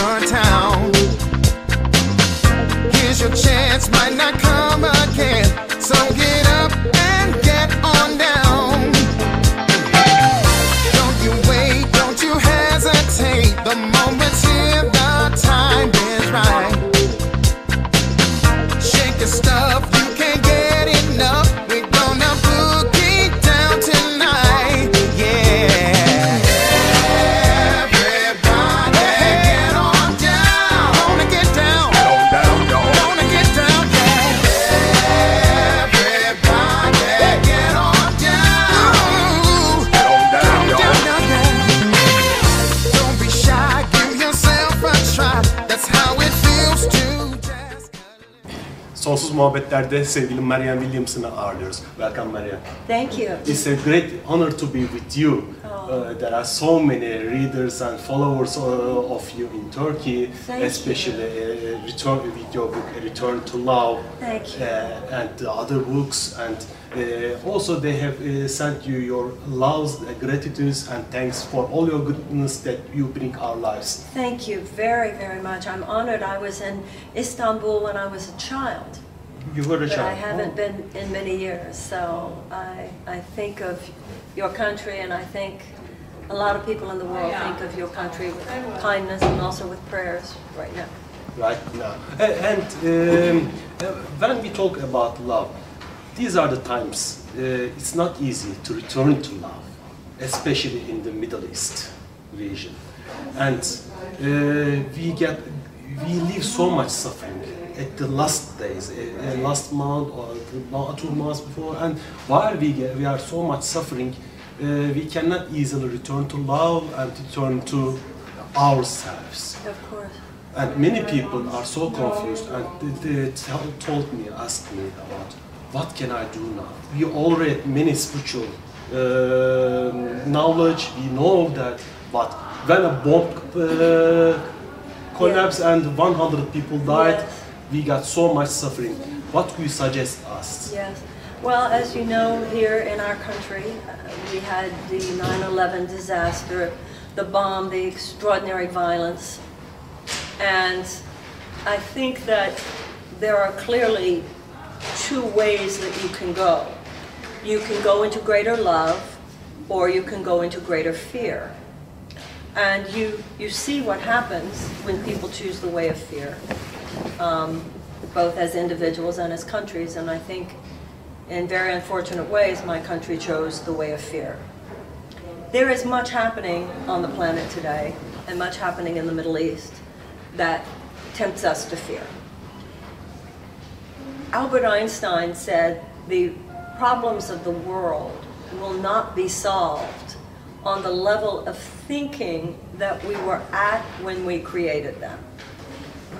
your town. Here's your chance, might not come Muhabbetler'de sevgili Marianne Williamson'ı ağırlıyoruz. Welcome Marianne. Thank you. It's a great honor to be with you. Uh, there are so many readers and followers uh, of you in Turkey, Thank especially uh, return with your book Return to Love Thank you. uh, and the other books and uh, also they have uh, sent you your loves, uh, gratitudes and thanks for all your goodness that you bring our lives. Thank you very, very much. I'm honored. I was in Istanbul when I was a child, You were a but I haven't been in many years. So I, I think of your country, and I think a lot of people in the world think of your country with kindness and also with prayers right now. right now. And um, when we talk about love, these are the times uh, it's not easy to return to love, especially in the Middle East region. And uh, we get, we live so much suffering at the last days, uh, uh, last month or two months before. And while we get, we are so much suffering, uh, we cannot easily return to love and return to ourselves. Of course. And many people are so confused and they, they tell, told me, asked me about what can I do now? We already read many spiritual um knowledge, we know that, but when a bomb uh, collapsed and 100 people died. We got so much suffering. What do you suggest us? Yes. Well, as you know, here in our country, uh, we had the 9/11 disaster, the bomb, the extraordinary violence, and I think that there are clearly two ways that you can go. You can go into greater love, or you can go into greater fear. And you, you see what happens when people choose the way of fear, um, both as individuals and as countries. And I think in very unfortunate ways, my country chose the way of fear. There is much happening on the planet today, and much happening in the Middle East, that tempts us to fear. Albert Einstein said the problems of the world will not be solved on the level of thinking that we were at when we created them.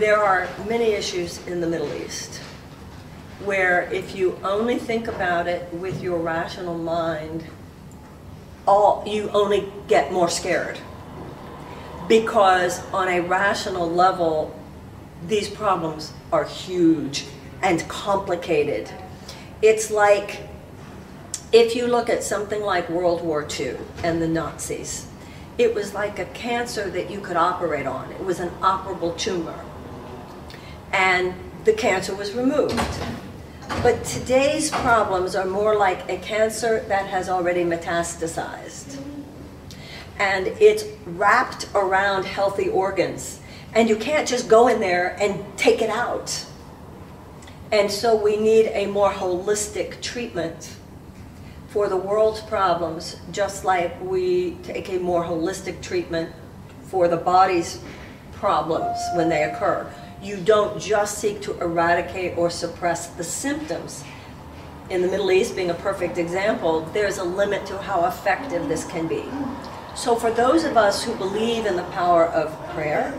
There are many issues in the Middle East where if you only think about it with your rational mind, all you only get more scared. Because on a rational level, these problems are huge and complicated. It's like if you look at something like World War II and the Nazis, it was like a cancer that you could operate on. It was an operable tumor. And the cancer was removed. But today's problems are more like a cancer that has already metastasized. And it's wrapped around healthy organs. And you can't just go in there and take it out. And so we need a more holistic treatment for the world's problems, just like we take a more holistic treatment for the body's problems when they occur. You don't just seek to eradicate or suppress the symptoms. In the Middle East, being a perfect example, there's a limit to how effective this can be. So, for those of us who believe in the power of prayer,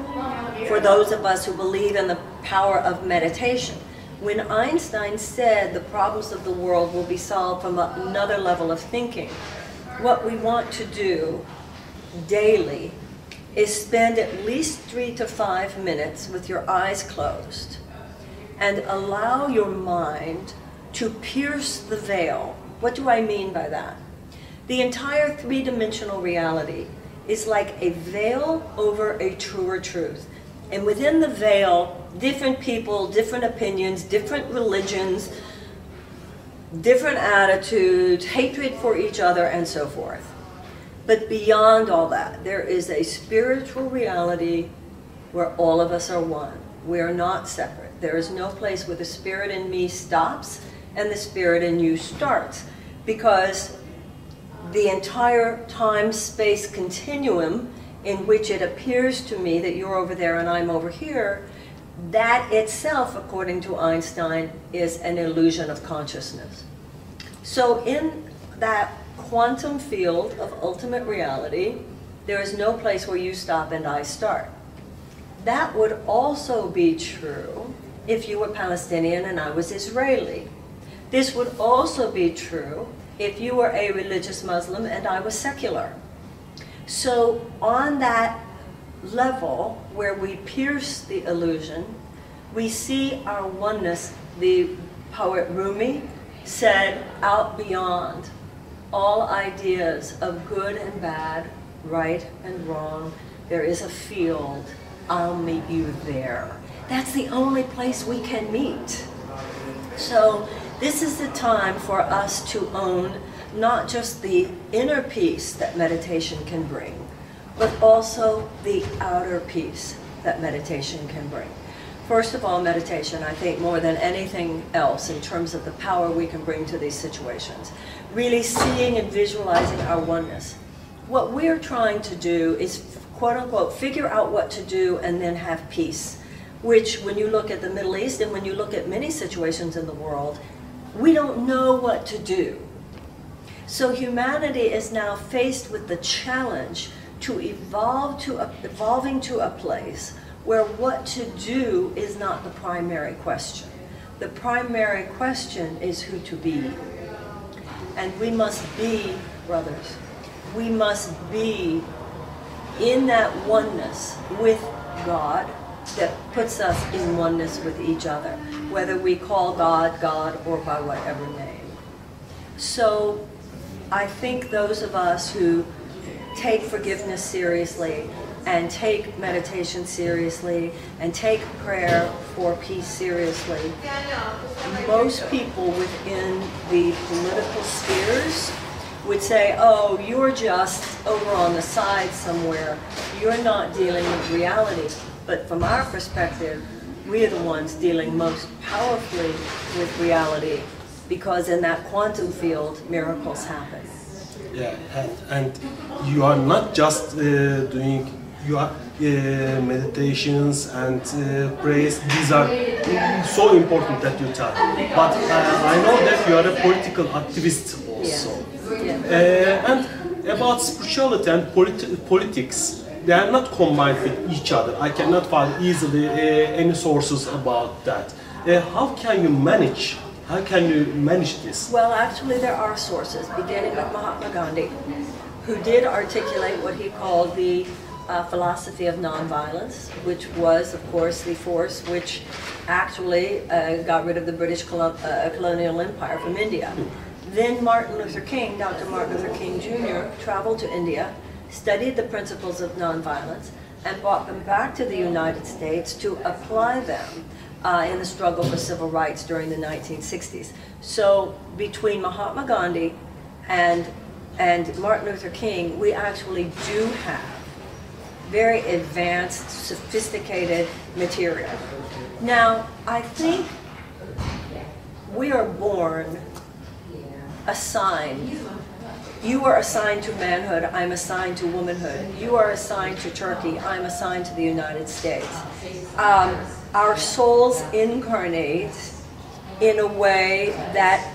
for those of us who believe in the power of meditation, When Einstein said the problems of the world will be solved from another level of thinking, what we want to do daily is spend at least three to five minutes with your eyes closed and allow your mind to pierce the veil. What do I mean by that? The entire three dimensional reality is like a veil over a truer truth. And within the veil, different people, different opinions, different religions, different attitudes, hatred for each other, and so forth. But beyond all that, there is a spiritual reality where all of us are one. We are not separate. There is no place where the spirit in me stops and the spirit in you starts. Because the entire time space continuum in which it appears to me that you're over there and I'm over here, that itself, according to Einstein, is an illusion of consciousness. So, in that quantum field of ultimate reality, there is no place where you stop and I start. That would also be true if you were Palestinian and I was Israeli. This would also be true if you were a religious Muslim and I was secular. So, on that level where we pierce the illusion, we see our oneness. The poet Rumi said, out beyond all ideas of good and bad, right and wrong, there is a field. I'll meet you there. That's the only place we can meet. So, this is the time for us to own not just the inner peace that meditation can bring, but also the outer peace that meditation can bring. First of all, meditation, I think more than anything else in terms of the power we can bring to these situations, really seeing and visualizing our oneness. What we're trying to do is, quote unquote, figure out what to do and then have peace. Which, when you look at the Middle East and when you look at many situations in the world, we don't know what to do. So humanity is now faced with the challenge to evolve to a, evolving to a place where what to do is not the primary question. The primary question is who to be. And we must be, brothers, we must be in that oneness with God that puts us in oneness with each other, whether we call God God or by whatever name. So I think those of us who take forgiveness seriously and take meditation seriously and take prayer for peace seriously, most people within the political spheres would say, oh, you're just over on the side somewhere. You're not dealing with reality. But from our perspective, we are the ones dealing most powerfully with reality because in that quantum field, miracles happen. Yeah, and, you are not just uh, doing you are uh, meditations and uh, prayers. These are so important that you tell. But uh, I know that you are a political activist also. Uh, and about spirituality and polit- politics, they are not combined with each other. I cannot find easily uh, any sources about that. Uh, how can you manage? How can you manage this? Well, actually, there are sources, beginning with Mahatma Gandhi, who did articulate what he called the uh, philosophy of nonviolence, which was, of course, the force which actually uh, got rid of the British uh, colonial empire from India. Then Martin Luther King, Dr. Martin Luther King Jr., traveled to India, studied the principles of nonviolence, and brought them back to the United States to apply them uh, in the struggle for civil rights during the 1960s. So between Mahatma Gandhi and, and Martin Luther King, we actually do have very advanced, sophisticated material. Now, I think we are born assigned. You are assigned to manhood, I'm assigned to womanhood. You are assigned to Turkey, I'm assigned to the United States. Um, our souls incarnate in a way that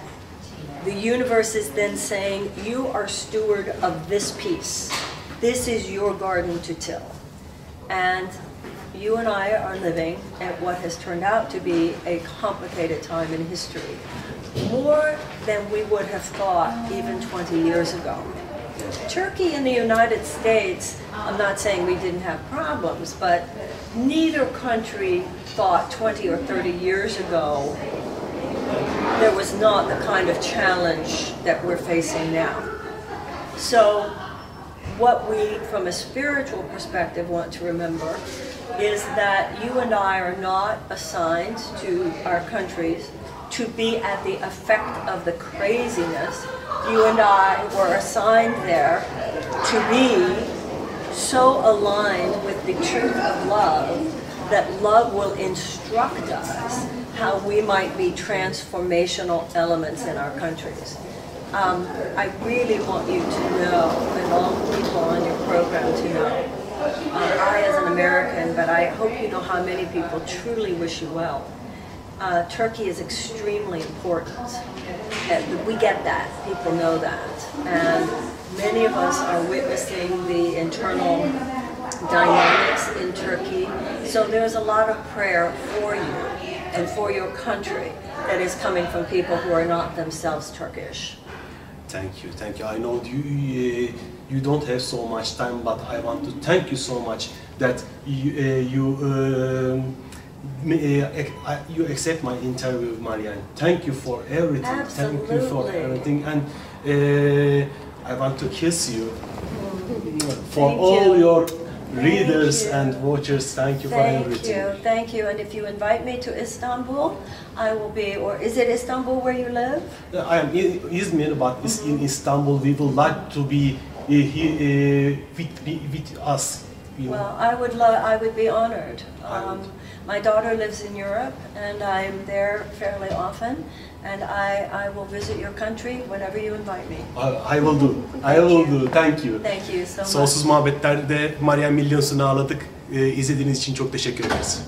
the universe is then saying, You are steward of this piece. This is your garden to till. And you and I are living at what has turned out to be a complicated time in history, more than we would have thought even 20 years ago. Turkey and the United States, I'm not saying we didn't have problems, but neither country thought 20 or 30 years ago there was not the kind of challenge that we're facing now. So, what we, from a spiritual perspective, want to remember is that you and I are not assigned to our countries to be at the effect of the craziness. You and I were assigned there to be so aligned with the truth of love that love will instruct us how we might be transformational elements in our countries. Um, I really want you to know, and all people on your program to know, uh, I as an American, but I hope you know how many people truly wish you well. Uh, Turkey is extremely important. We get that, people know that. And many of us are witnessing the internal dynamics in Turkey. So there's a lot of prayer for you and for your country that is coming from people who are not themselves Turkish. Thank you, thank you. I know you uh, you don't have so much time, but I want to thank you so much that you uh, you um, uh, you accept my interview, with Marianne. Thank you for everything. Absolutely. Thank you for everything, and uh, I want to kiss you for Thank all you. your readers and watchers. Thank you for everything. Thank you, thank you. And if you invite me to Istanbul, I will be, or is it Istanbul where you live? I am in Izmir, but it's in Istanbul. We would like to be uh, here uh, with, with us. You know. Well, I would love, I would be honored. Um, would. my daughter lives in Europe, and I'm there fairly often, and I, I will visit your country whenever you invite me. I will do. I will do. Thank you. Thank you so much. Sonsuz Muhabbetler'de Marian Milyons'unu ağladık. Ee, izlediğiniz için çok teşekkür ederiz.